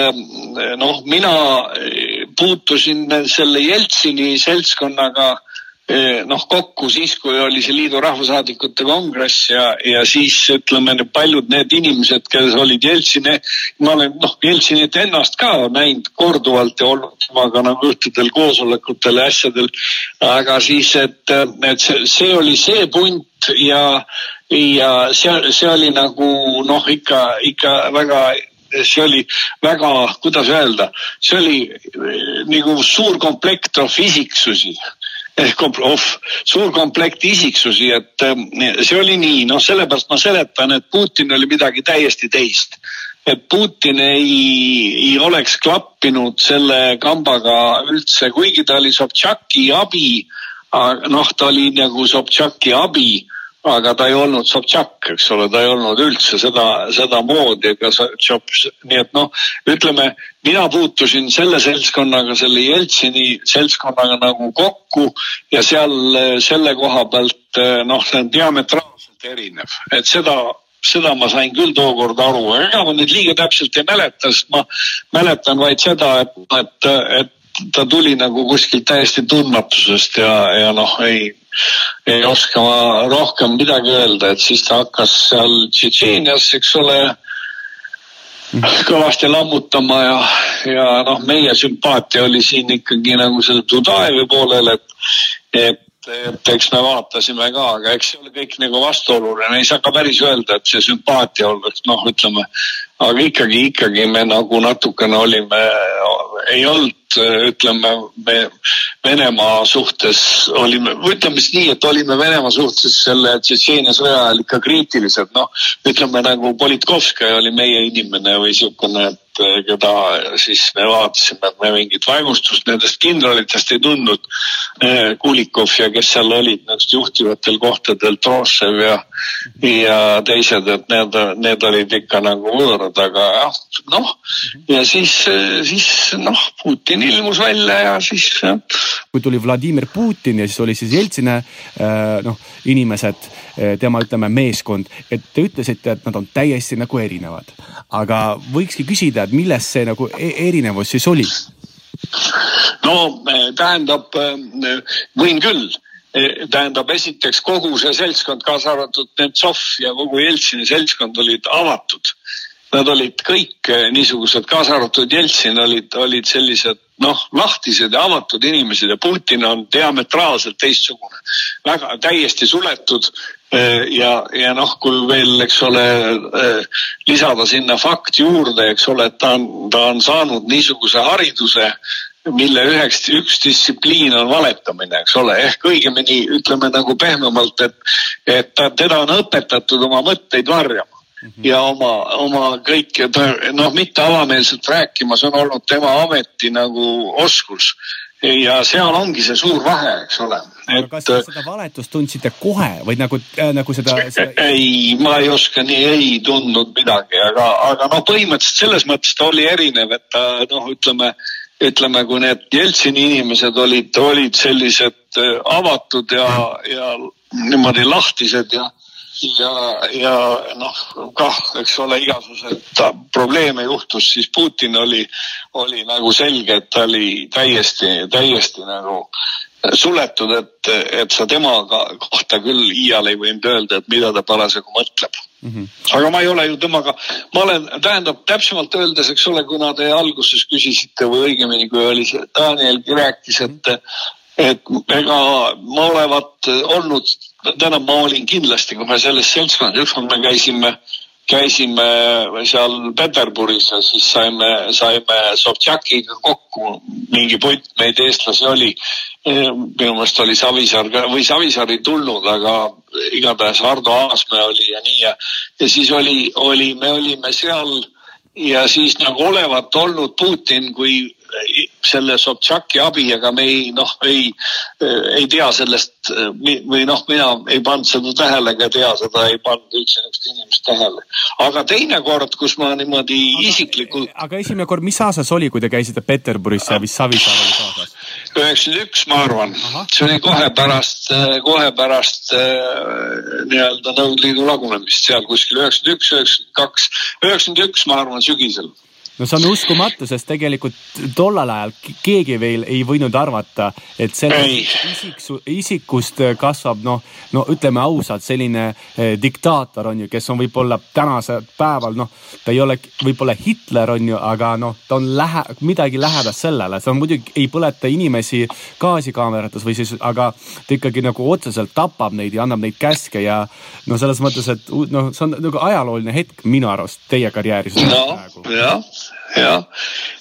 noh, mina puutusin selle Jeltsini seltskonnaga noh, kokku siis, kui oli see liidu rahvasaadikute kongress ja, ja siis ütleme, paljud need inimesed, kes olid Jeltsini, ma olen noh, Jeltsinit ennast ka näinud korduvalt ja olnud temaga nagu ühtedel koosolekutel ja asjadel. aga siis, et, et see, see oli see punt ja, ja see, see oli nagu noh, ikka, ikka väga see oli väga, kuidas öelda, see oli eh, nagu suur komplekt of isiksusi oh, suur komplekt isiksusi, et ähm, see oli nii, noh, sellepärast ma seletan, et Putin oli midagi täiesti teist. et Putin ei, ei oleks klappinud selle kambaga üldse, kuigi ta oli Sobtšaki abi, noh, ta oli nagu Sobtšaki abi aga ta ei olnud Sobtšak, eks ole, ta ei olnud üldse seda, sedamoodi, ega nii et noh, ütleme, mina puutusin selle seltskonnaga, selle Jeltsini seltskonnaga nagu kokku ja seal selle koha pealt noh, see on diametraalselt erinev, et seda seda ma sain küll tookord aru, ega ma nüüd liiga täpselt ei mäleta, sest ma mäletan vaid seda, et, et, et ta tuli nagu kuskilt täiesti tundmatusest ja, ja noh, ei, ei oska ma rohkem midagi öelda, et siis ta hakkas seal Tšetšeenias, eks ole, kõvasti lammutama ja, ja noh, meie sümpaatia oli siin ikkagi nagu selle Dudajevi poolel, et, et et eks me vaatasime ka, aga eks see oli kõik nagu vastuoluline, ei saa ka päris öelda, et see sümpaatia oleks noh, ütleme, aga ikkagi, ikkagi me nagu natukene olime, ei olnud ütleme, me Venemaa suhtes olime, ütleme siis nii, et olime Venemaa suhtes selle Tšetšeenia sõja ajal ikka kriitilised, noh, ütleme nagu Politkovskaja oli meie inimene või niisugune, et keda siis me vaatasime, et me mingit vaimustust nendest kindralitest ei tundnud. Kulikov ja kes seal olid niisugustel juhtivatel kohtadel, Trošev ja, ja teised, et need, need olid ikka nagu võõrad, aga jah, noh. ja siis, siis noh, Putin ilmus välja ja siis kui tuli Vladimir Putin ja siis oli siis Jeltsini äh, noh, inimesed, äh, tema ütleme meeskond, et te ütlesite, et nad on täiesti nagu erinevad. aga võikski küsida, et milles see nagu e-, erinevus siis oli? no äh, tähendab, võin küll tähendab, esiteks kogu see seltskond, kaasa arvatud Nemtsov ja kogu Jeltsini seltskond olid avatud. Nad olid kõik niisugused, kaasa arvatud Jeltsin olid, olid sellised noh, lahtised ja avatud inimesed ja Putin on diametraalselt teistsugune, väga täiesti suletud eh, ja, ja noh, kui veel, eks ole, eh, lisada sinna fakt juurde, eks ole, et ta on, ta on saanud niisuguse hariduse, mille üheks, üks distsipliin on valetamine, eks ole, ehk õigemini ütleme nagu pehmemalt, et, et ta, teda on õpetatud oma mõtteid varjama. Ja oma, oma kõik, noh, mitte avameelselt rääkima, see on olnud tema ameti nagu oskus ja seal ongi see suur vahe, eks ole. aga kas te seda valetust tundsite kohe või nagu äh,, nagu seda, seda...? [laughs] ei, ma ei oska nii, ei tundnud midagi, aga, aga no põhimõtteliselt selles mõttes ta oli erinev, et ta noh, ütleme, ütleme, kui need Jeltsini inimesed olid, olid sellised äh, avatud ja, ja niimoodi lahtised ja ja, ja noh, kah, eks ole, igasuguseid probleeme juhtus, siis Putin oli, oli nagu selge, et ta oli täiesti, täiesti nagu suletud, et, et sa tema kohta küll iial ei võinud öelda, et mida ta parasjagu mõtleb mm. -hmm. aga ma ei ole ju temaga, ma olen, tähendab täpsemalt öeldes, eks ole, kuna te alguses küsisite või õigemini, kui oli see Danielgi rääkis, et et ega ma olevat olnud, tähendab, ma olin kindlasti kohe selles seltskonnas, ükskord me käisime, käisime seal Peterburis ja siis saime, saime Sobtšakiga kokku, mingi punt meid eestlasi oli. minu meelest oli Savisaar ka või Savisaar ei tulnud, aga igatahes Hardo Aasmäe oli ja nii ja, ja siis oli, oli, me olime seal ja siis nagu olevat olnud Putin kui selle Sobtšaki abi, aga me ei noh, ei, ei tea sellest või noh, mina ei pannud seda tähele ega tea seda, ei pannud üldse niisugust inimest tähele. aga teine kord, kus ma niimoodi isiklikult. aga esimene kord, mis aastas oli, kui te käisite Peterburis ja vist Savisaar oli kaasas? üheksakümmend üks, ma arvan, see oli kohe pärast, kohe pärast nii-öelda Nõukogude Liidu lagunemist seal kuskil üheksakümmend üks, üheksakümmend kaks, üheksakümmend üks, ma arvan, sügisel no see on uskumatu, sest tegelikult tollal ajal keegi veel ei võinud arvata, et sellest isiksu, isikust kasvab noh, no ütleme ausalt, selline eh, diktaator on ju, kes on võib-olla tänasel päeval noh, ta ei ole võib-olla Hitler on ju, aga noh, ta on lähe-, midagi lähedast sellele, see on muidugi ei põleta inimesi gaasikaamerates või siis, aga ta ikkagi nagu otseselt tapab neid ja annab neid käske ja no selles mõttes, et noh, see on nagu ajalooline hetk minu arust teie karjääris. No,. jah jah,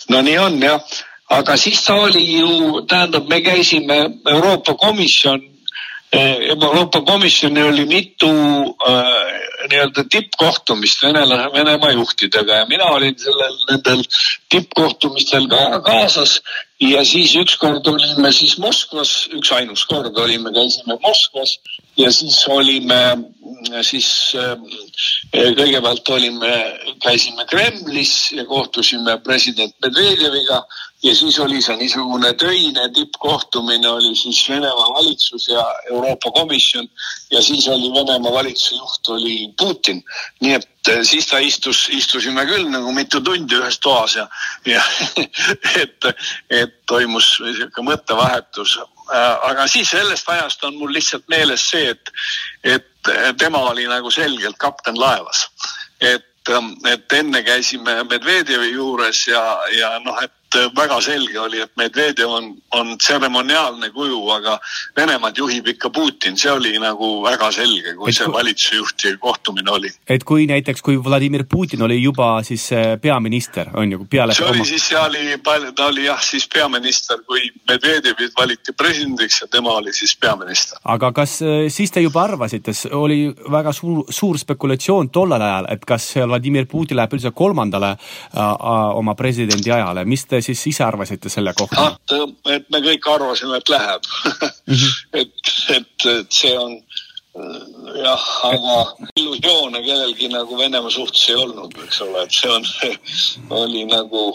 no nii on jah, aga siis ta oli ju, tähendab, me käisime Euroopa Komisjon eh, Euroopa Komisjoni oli mitu äh, nii-öelda tippkohtumist venelase, Venemaa juhtidega ja mina olin sellel, nendel tippkohtumistel ka kaasas. ja siis ükskord olime siis Moskvas, üksainus kord olime, käisime Moskvas ja siis olime siis äh, kõigepealt olime, käisime Kremlis ja kohtusime president Medvedjeviga ja siis oli see niisugune töine tippkohtumine oli siis Venemaa valitsus ja Euroopa Komisjon ja siis oli Venemaa valitsuse juht oli Putin. nii et äh, siis ta istus, istusime küll nagu mitu tundi ühes toas ja, ja [laughs] et, et toimus niisugune mõttevahetus aga siis sellest ajast on mul lihtsalt meeles see, et, et tema oli nagu selgelt kapten laevas. et, et enne käisime Medvedjevi juures ja, ja noh, et et väga selge oli, et Medvedjev on, on tseremoniaalne kuju, aga Venemaad juhib ikka Putin, see oli nagu väga selge, kui et see valitsusjuhti kohtumine oli. et kui näiteks, kui Vladimir Putin oli juba siis äh, peaminister, on ju, peale see oli oma... siis, see oli, ta oli jah, siis peaminister, kui Medvedjevit valiti presidendiks ja tema oli siis peaminister. aga kas äh, siis te juba arvasite, oli väga suur, suur spekulatsioon tollel ajal, et kas Vladimir Putin läheb üldse kolmandale äh, oma presidendi ajale, mis te siis ise arvasite selle kohta? et me kõik arvasime, et läheb mm. -hmm. [laughs] et, et, et see on jah, aga illusioone kellelgi nagu Venemaa suhtes ei olnud, eks ole, et see on, [laughs] oli nagu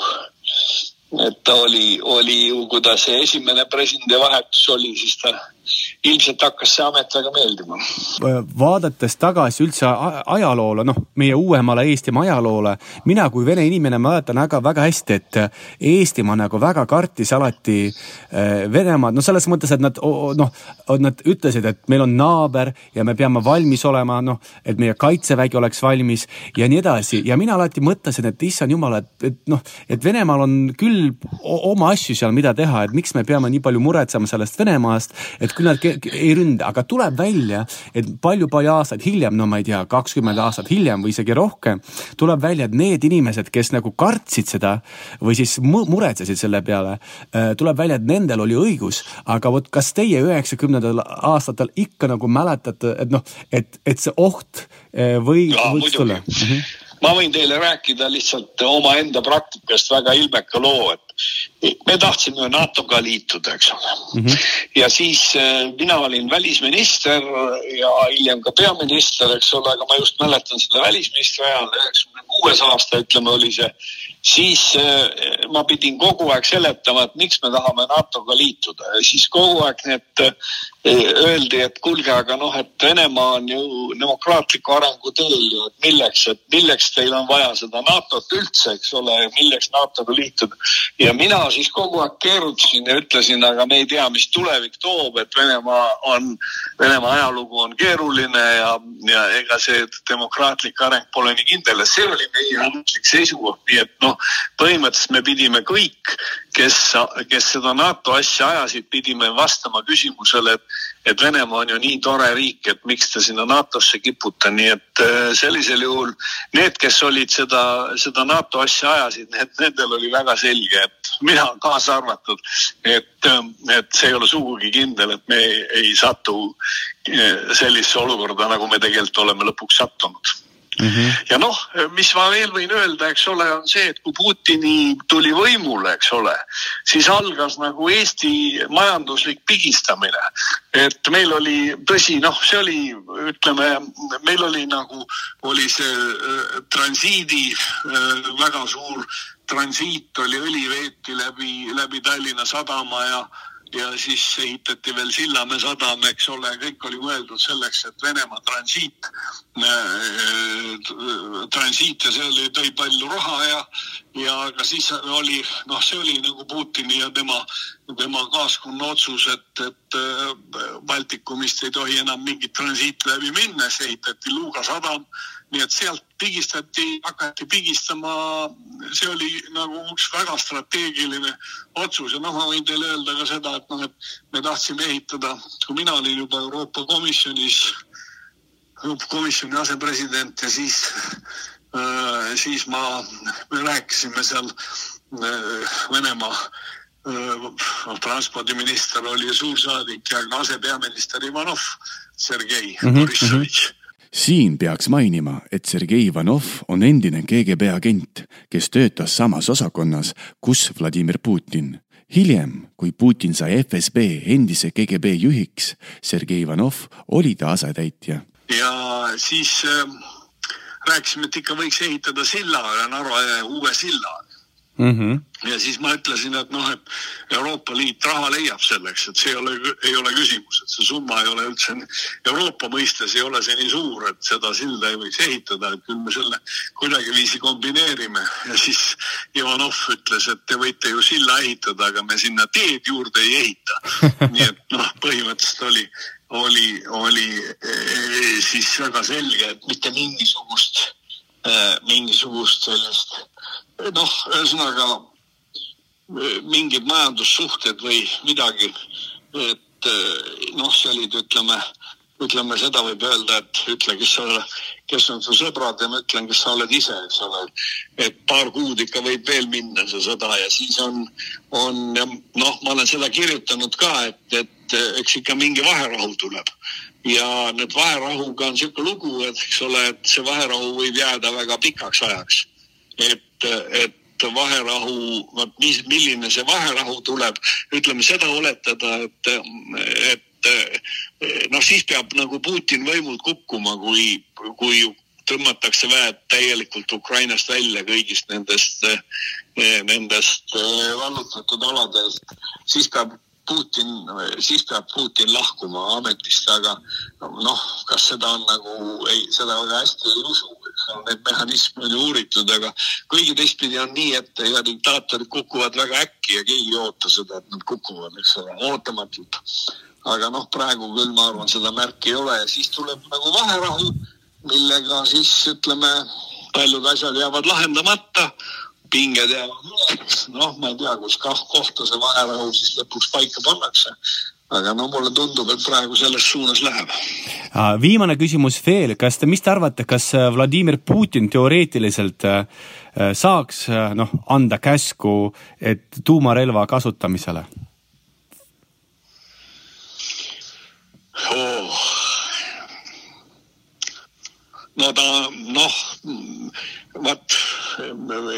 et ta oli, oli ju, kui ta see esimene presidendi vahetus oli, siis ta ilmselt hakkas see amet väga meeldima. vaadates tagasi üldse ajaloole, noh, meie uuemale Eestimaa ajaloole, mina kui vene inimene mäletan väga, väga hästi, et Eestimaa nagu väga kartis alati eh, Venemaad, no selles mõttes, et nad noh, nad ütlesid, et meil on naaber ja me peame valmis olema, noh, et meie kaitsevägi oleks valmis ja nii edasi. Ja mina alati mõtlesin, et issand jumal, et, et noh, et Venemaal on küll oma asju seal, mida teha, et miks me peame nii palju muretsema sellest Venemaast, et küll nad ei ründa, aga tuleb välja, et palju-palju aastaid hiljem, no ma ei tea, kakskümmend aastat hiljem või isegi rohkem, tuleb välja, et need inimesed, kes nagu kartsid seda või siis muretsesid selle peale, äh, tuleb välja, et nendel oli õigus, aga vot kas teie üheksakümnendatel aastatel ikka nagu mäletate, et noh, et, et see oht äh, või võiks tulla? Ma võin teile rääkida lihtsalt omaenda praktikast väga ilmeka loo, et me tahtsime NATO-ga liituda, eks ole mm. -hmm. ja siis äh, mina olin välisminister ja hiljem ka peaminister, eks ole, aga ma just mäletan selle välisministri ajal, üheksakümne kuues aasta, ütleme, oli see siis äh, ma pidin kogu aeg seletama, et miks me tahame NATO-ga liituda ja siis kogu aeg need äh, öeldi, et kuulge, aga noh, et Venemaa on ju demokraatliku arengu teel ju, et milleks, et milleks teil on vaja seda NATO-t üldse, eks ole, milleks NATO-ga liituda. ja mina siis kogu aeg keerutasin ja ütlesin, aga me ei tea, mis tulevik toob, et Venemaa on, Venemaa ajalugu on keeruline ja, ja ega see demokraatlik areng pole nii kindel ja see oli meie ametlik seisukoht, nii et noh, põhimõtteliselt me pidime kõik, kes, kes seda NATO asja ajasid, pidime vastama küsimusele, et et Venemaa on ju nii tore riik, et miks te sinna NATO-sse kipute, nii et äh, sellisel juhul need, kes olid seda, seda NATO asja ajasid, need, nendel oli väga selge, et mina kaasa arvatud, et, ähm, et see ei ole sugugi kindel, et me ei, ei satu äh, sellisesse olukorda, nagu me tegelikult oleme lõpuks sattunud Mm -hmm. ja noh, mis ma veel võin öelda, eks ole, on see, et kui Putini tuli võimule, eks ole, siis algas nagu Eesti majanduslik pigistamine. et meil oli, tõsi, noh, see oli, ütleme, meil oli nagu, oli see äh, transiidi äh, väga suur transiit oli õli veeti läbi, läbi Tallinna sadama ja ja siis ehitati veel Sillamäe sadam, eks ole, kõik oli mõeldud selleks, et Venemaa transiit äh,, transiit ja see oli, tõi palju raha ja, ja aga siis oli, noh, see oli nagu Putini ja tema, tema kaaskonna otsus, et, et äh, Baltikumist ei tohi enam mingit transiiti läbi minna, siis ehitati Luga sadam nii et sealt pigistati, hakati pigistama, see oli nagu üks väga strateegiline otsus. Ja noh, ma võin teile öelda ka seda, et noh, et me tahtsime ehitada, kui mina olin juba Euroopa Komisjonis, komisjoni asepresident ja siis äh,, siis ma, me rääkisime seal äh, Venemaa äh, transpordiminister oli suursaadik ja ka asepeaminister Ivanov, Sergei mm -hmm, Borissovitš mm. -hmm siin peaks mainima, et Sergei Ivanov on endine KGB agent, kes töötas samas osakonnas, kus Vladimir Putin. hiljem, kui Putin sai FSB endise KGB juhiks, Sergei Ivanov oli ta asetäitja. ja siis äh, rääkisime, et ikka võiks ehitada silla üle Narva jõe uue silla mm. -hmm. ja siis ma ütlesin, et noh, et Euroopa Liit raha leiab selleks, et see ei ole, ei ole küsimus, et see summa ei ole üldse Euroopa mõistes ei ole see nii suur, et seda silda ei võiks ehitada, et küll me selle kuidagiviisi kombineerime ja siis Ivanov ütles, et te võite ju silla ehitada, aga me sinna teed juurde ei ehita. [laughs] nii et noh, põhimõtteliselt oli oli, oli eh, siis väga selge, et mitte mingisugust, eh, mingisugust sellist noh, ühesõnaga mingid majandussuhted või midagi. et noh, see olid, ütleme, ütleme seda võib öelda, et ütle, kes sa, kes on su sõbrad ja ma ütlen, kes sa oled ise, eks ole. et paar kuud ikka võib veel minna see sõda ja siis on, on noh, ma olen seda kirjutanud ka, et, et eks ikka mingi vaherahu tuleb ja nüüd vaherahuga on niisugune lugu, et eks ole, et see vaherahu võib jääda väga pikaks ajaks. Et, et vaherahu, vot mis, milline see vaherahu tuleb, ütleme seda oletada, et, et noh, siis peab nagu Putin võimult kukkuma, kui, kui tõmmatakse väed täielikult Ukrainast välja kõigist nendest, nendest vallutatud aladest, siis peab Putin, siis peab Putin lahkuma ametist, aga noh, kas seda on nagu, ei, seda väga hästi ei usu, neid mehhanisme on ju uuritud, aga kuigi teistpidi on nii, et ega diktaatorid kukuvad väga äkki ja keegi ei oota seda, et nad kukuvad, eks ole, ootamatult. aga noh, praegu küll ma arvan, seda märki ei ole ja siis tuleb nagu vaherahu, millega siis ütleme, paljud asjad jäävad lahendamata pinged jäävad üles, noh, ma ei tea, kus kohta see vaherahu siis lõpuks paika pannakse. Aga no mulle tundub, et praegu selles suunas läheb. viimane küsimus veel, kas te, mis te arvate, kas äh, Vladimir Putin teoreetiliselt äh, äh, saaks noh, anda käsku, et tuumarelva kasutamisele oh.? no ta noh, vot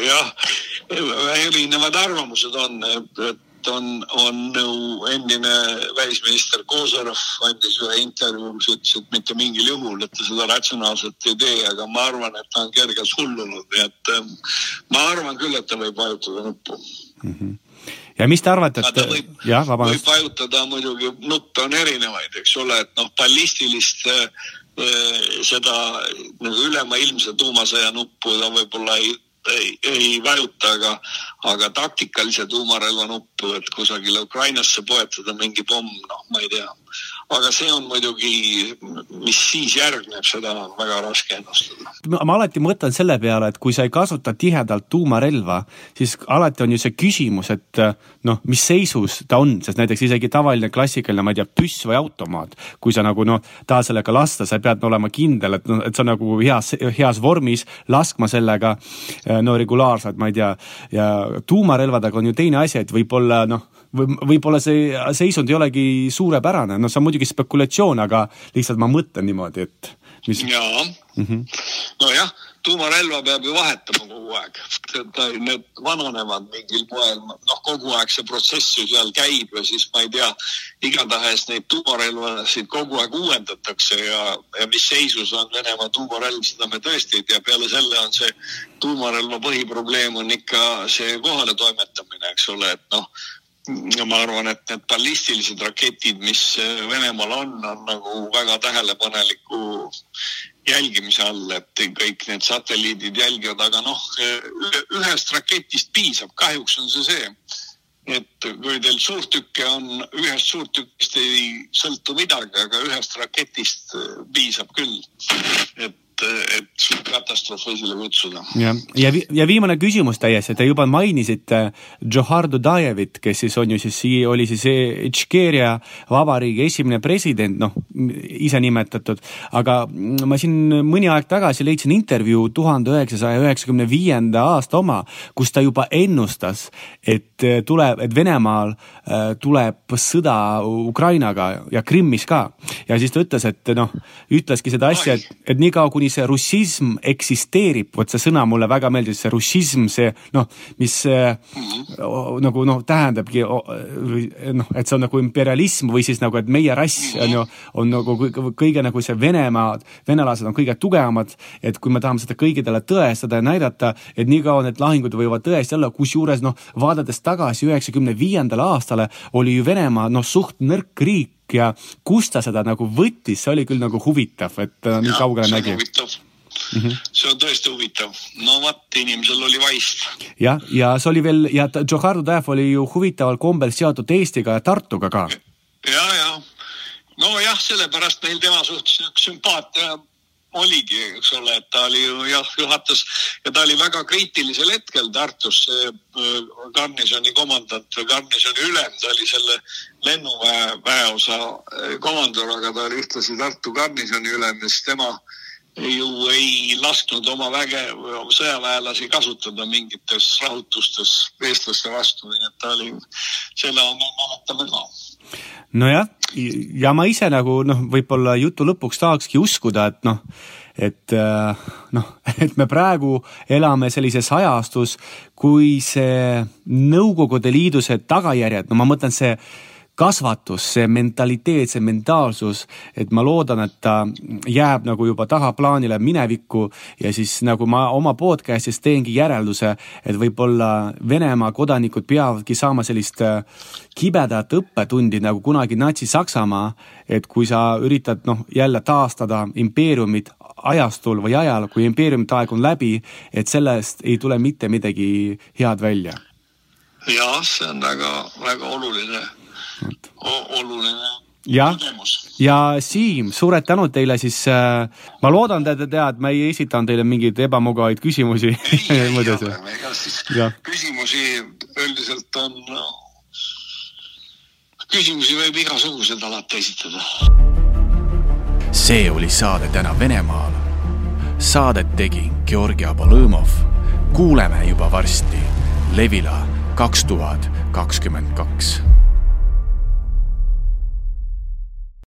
jah, erinevad arvamused on, et on, on ju endine välisminister Kozorov andis ühe intervjuu, kus ütles, et mitte mingil juhul, et ta seda ratsionaalselt ei tee, aga ma arvan, et ta on kergelt hullunud, nii et ähm, ma arvan küll, et ta võib vajutada nuppu mm. -hmm ja mis te arvate, et võib, jah, vabandust. võib vajutada muidugi, nuppe on erinevaid, eks ole, et noh, ballistilist äh, seda nagu ülemaailmse tuumasõja nuppu ta võib-olla ei ei, ei vajuta, aga, aga taktikalise tuumarelva nuppu, et kusagile Ukrainasse poetada mingi pomm, noh, ma ei tea. Aga see on muidugi, mis siis järgneb, seda on väga raske ennustada. ma alati mõtlen selle peale, et kui sa ei kasuta tihedalt tuumarelva, siis alati on ju see küsimus, et noh, mis seisus ta on, sest näiteks isegi tavaline klassikaline, ma ei tea, püss või automaat, kui sa nagu noh, tahad sellega lasta, sa pead olema kindel, et noh, et sa nagu heas, heas vormis laskma sellega no regulaarselt, ma ei tea, ja tuumarelvadega on ju teine asi, et võib-olla noh, või võib-olla see seisund ei olegi suurepärane, no see on muidugi spekulatsioon, aga lihtsalt ma mõtlen niimoodi, et mis. jaa mm -hmm., nojah tuumarelva peab ju vahetama kogu aeg. Need vananevad mingil moel, noh, kogu aeg see protsess ju seal käib ja siis ma ei tea, igatahes neid tuumarelvasid kogu aeg uuendatakse ja, ja mis seisus on Venemaa tuumarelv, seda me tõesti ei tea. peale selle on see tuumarelva põhiprobleem on ikka see kohaletoimetamine, eks ole, et noh ma arvan, et need ballistilised raketid, mis Venemaal on, on nagu väga tähelepaneliku jälgimise all, et kõik need satelliidid jälgivad, aga noh, ühest raketist piisab, kahjuks on see see, et kui teil suurtükke on, ühest suurtükist ei sõltu midagi, aga ühest raketist piisab küll. et et suur katastroof esile kutsuda. ja, ja, ja viimane küsimus täiesti, te juba mainisite Džohar Dudajevit, kes siis on ju siis, oli siis Itškeeria vabariigi esimene president, noh, ise nimetatud, aga ma siin mõni aeg tagasi leidsin intervjuu tuhande üheksasaja üheksakümne viienda aasta oma, kus ta juba ennustas, et tuleb, et Venemaal äh, tuleb sõda Ukrainaga ja Krimmis ka. ja siis ta ütles, et noh, ütleski seda asja, et, et niikaua, kuni see russism eksisteerib, vot see sõna mulle väga meeldis, see russism, see noh, mis -hmm. nagu noh, tähendabki noh, et see on nagu imperialism või siis nagu, et meie rass on ju, on nagu kõige nagu see Venemaa, venelased on kõige tugevamad, et kui me tahame seda kõigile tõestada ja näidata, et niikaua need lahingud võivad tõesti olla, kusjuures noh, vaadates tagasi üheksakümne viiendale aastale oli ju Venemaa noh, suht nõrk riik ja kust ta seda nagu võttis, see oli küll nagu huvitav, et ta nii kaugele nägi. Mm -hmm. see on tõesti huvitav, no vot, inimesel oli vaist. jah, ja see oli veel ja Džohar Dudajev oli ju huvitaval kombel seotud Eestiga ja Tartuga ka. ja, ja nojah, sellepärast meil tema suhtes sümpaatia oligi, eks ole, et ta oli ju jah, juhatas ja ta oli väga kriitilisel hetkel Tartus. Äh, garnisoni komandant või garnisoni ülem, ta oli selle lennuväe väeosa äh, komandör, aga ta oli ühtlasi Tartu garnisoni ülem ja siis tema ju ei lasknud oma väge sõjaväelasi kasutada mingites rahutustes eestlaste vastu, nii et ta oli, selle me mäletame ka. Nojah, ja ma ise nagu noh, võib-olla jutu lõpuks tahakski uskuda, et noh, et äh, noh, [laughs] et me praegu elame sellises ajastus, kui see Nõukogude Liidu see tagajärjed, no ma mõtlen see kasvatus, see mentaliteet, see mentaalsus, et ma loodan, et ta jääb nagu juba tahaplaanile minevikku ja siis nagu ma oma podcast'is teengi järelduse, et võib-olla Venemaa kodanikud peavadki saama sellist äh, kibedat õppetundi nagu kunagi Natsi-Saksamaa, et kui sa üritad noh, jälle taastada impeeriumit ajastul või ajal, kui impeeriumite aeg on läbi, et sellest ei tule mitte midagi head välja. jah, see on väga-väga oluline oluline jah, ja Siim, suured tänud teile siis äh,. ma loodan, te teate, ma ei esitanud teile mingeid ebamugavaid küsimusi. ei, ei ole, ega siis ja. küsimusi üldiselt on no,, küsimusi võib igasuguseid alati esitada. see oli saade Täna Venemaal. Saadet tegi Georgi Abolõmov. kuuleme juba varsti. Levila kaks tuhat kakskümmend kaks